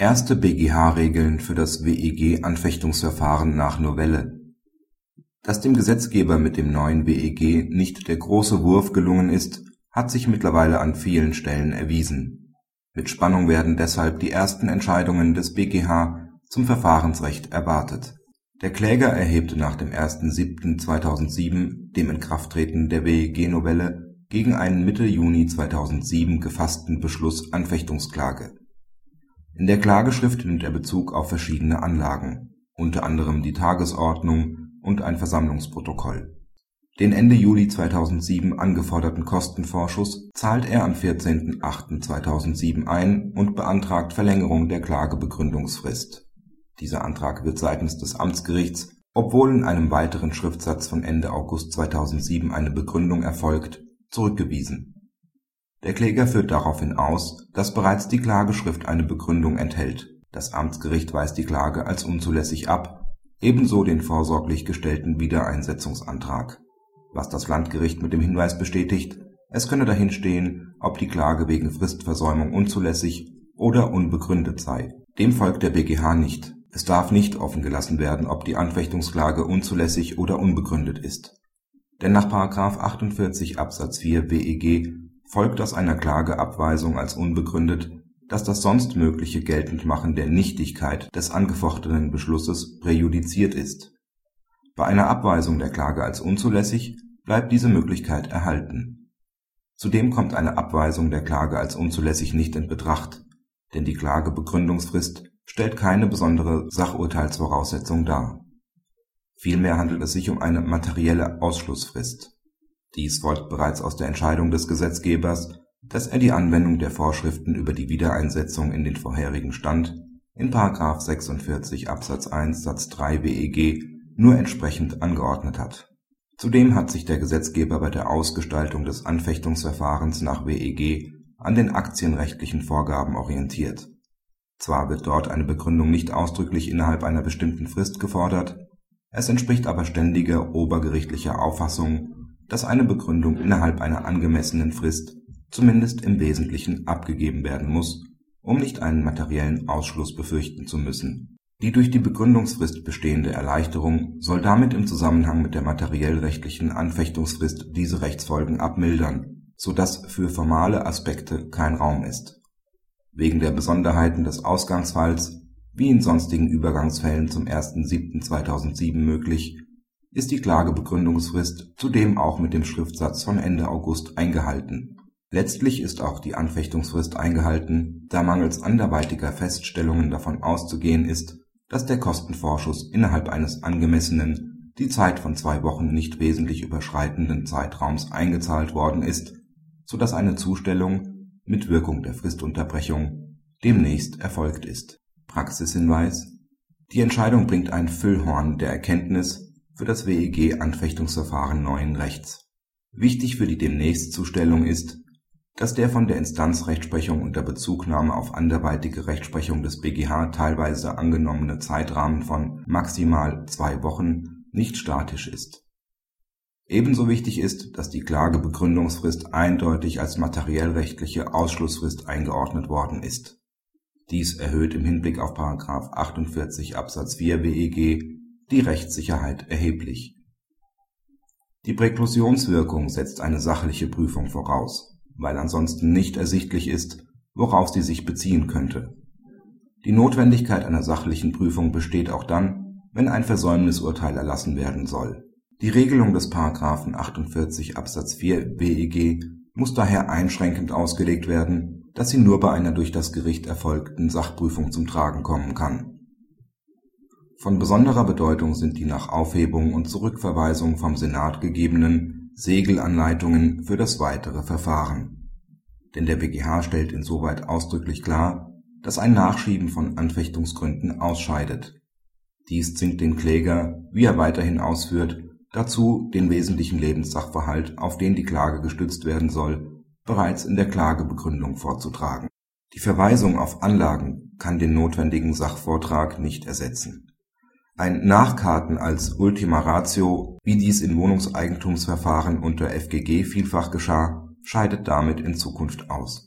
Erste BGH-Regeln für das WEG-Anfechtungsverfahren nach Novelle Dass dem Gesetzgeber mit dem neuen WEG nicht der große Wurf gelungen ist, hat sich mittlerweile an vielen Stellen erwiesen. Mit Spannung werden deshalb die ersten Entscheidungen des BGH zum Verfahrensrecht erwartet. Der Kläger erhebte nach dem 1.7.2007, dem Inkrafttreten der WEG-Novelle, gegen einen Mitte Juni 2007 gefassten Beschluss Anfechtungsklage in der Klageschrift nimmt er Bezug auf verschiedene Anlagen, unter anderem die Tagesordnung und ein Versammlungsprotokoll. Den Ende Juli 2007 angeforderten Kostenvorschuss zahlt er am 14.08.2007 ein und beantragt Verlängerung der Klagebegründungsfrist. Dieser Antrag wird seitens des Amtsgerichts, obwohl in einem weiteren Schriftsatz von Ende August 2007 eine Begründung erfolgt, zurückgewiesen der Kläger führt daraufhin aus, dass bereits die Klageschrift eine Begründung enthält. Das Amtsgericht weist die Klage als unzulässig ab, ebenso den vorsorglich gestellten Wiedereinsetzungsantrag, was das Landgericht mit dem Hinweis bestätigt, es könne dahinstehen, ob die Klage wegen Fristversäumung unzulässig oder unbegründet sei. Dem folgt der BGH nicht. Es darf nicht offen gelassen werden, ob die Anfechtungsklage unzulässig oder unbegründet ist. Denn nach § 48 Absatz 4 WEG folgt aus einer Klageabweisung als unbegründet, dass das sonst mögliche Geltendmachen der Nichtigkeit des angefochtenen Beschlusses präjudiziert ist. Bei einer Abweisung der Klage als unzulässig bleibt diese Möglichkeit erhalten. Zudem kommt eine Abweisung der Klage als unzulässig nicht in Betracht, denn die Klagebegründungsfrist stellt keine besondere Sachurteilsvoraussetzung dar. Vielmehr handelt es sich um eine materielle Ausschlussfrist dies folgt bereits aus der Entscheidung des Gesetzgebers, dass er die Anwendung der Vorschriften über die Wiedereinsetzung in den vorherigen Stand in § 46 Absatz 1 Satz 3 WEG nur entsprechend angeordnet hat. Zudem hat sich der Gesetzgeber bei der Ausgestaltung des Anfechtungsverfahrens nach WEG an den aktienrechtlichen Vorgaben orientiert. Zwar wird dort eine Begründung nicht ausdrücklich innerhalb einer bestimmten Frist gefordert, es entspricht aber ständiger obergerichtlicher Auffassung dass eine Begründung innerhalb einer angemessenen Frist zumindest im Wesentlichen abgegeben werden muss, um nicht einen materiellen Ausschluss befürchten zu müssen. Die durch die Begründungsfrist bestehende Erleichterung soll damit im Zusammenhang mit der materiell-rechtlichen Anfechtungsfrist diese Rechtsfolgen abmildern, so dass für formale Aspekte kein Raum ist. Wegen der Besonderheiten des Ausgangsfalls, wie in sonstigen Übergangsfällen zum 1.7.2007 möglich ist die Klagebegründungsfrist zudem auch mit dem Schriftsatz von Ende August eingehalten. Letztlich ist auch die Anfechtungsfrist eingehalten, da mangels anderweitiger Feststellungen davon auszugehen ist, dass der Kostenvorschuss innerhalb eines angemessenen, die Zeit von zwei Wochen nicht wesentlich überschreitenden Zeitraums eingezahlt worden ist, so dass eine Zustellung mit Wirkung der Fristunterbrechung demnächst erfolgt ist. Praxishinweis Die Entscheidung bringt ein Füllhorn der Erkenntnis für das WEG-Anfechtungsverfahren neuen Rechts. Wichtig für die Demnächstzustellung ist, dass der von der Instanzrechtsprechung unter Bezugnahme auf anderweitige Rechtsprechung des BGH teilweise angenommene Zeitrahmen von maximal zwei Wochen nicht statisch ist. Ebenso wichtig ist, dass die Klagebegründungsfrist eindeutig als materiellrechtliche Ausschlussfrist eingeordnet worden ist. Dies erhöht im Hinblick auf § 48 Absatz 4 WEG die Rechtssicherheit erheblich. Die Präklusionswirkung setzt eine sachliche Prüfung voraus, weil ansonsten nicht ersichtlich ist, worauf sie sich beziehen könnte. Die Notwendigkeit einer sachlichen Prüfung besteht auch dann, wenn ein Versäumnisurteil erlassen werden soll. Die Regelung des § 48 Absatz 4 BEG muss daher einschränkend ausgelegt werden, dass sie nur bei einer durch das Gericht erfolgten Sachprüfung zum Tragen kommen kann von besonderer Bedeutung sind die nach Aufhebung und Zurückverweisung vom Senat gegebenen Segelanleitungen für das weitere Verfahren. Denn der BGH stellt insoweit ausdrücklich klar, dass ein Nachschieben von Anfechtungsgründen ausscheidet. Dies zwingt den Kläger, wie er weiterhin ausführt, dazu, den wesentlichen Lebenssachverhalt, auf den die Klage gestützt werden soll, bereits in der Klagebegründung vorzutragen. Die Verweisung auf Anlagen kann den notwendigen Sachvortrag nicht ersetzen ein Nachkarten als Ultima Ratio, wie dies in Wohnungseigentumsverfahren unter FGG vielfach geschah, scheidet damit in Zukunft aus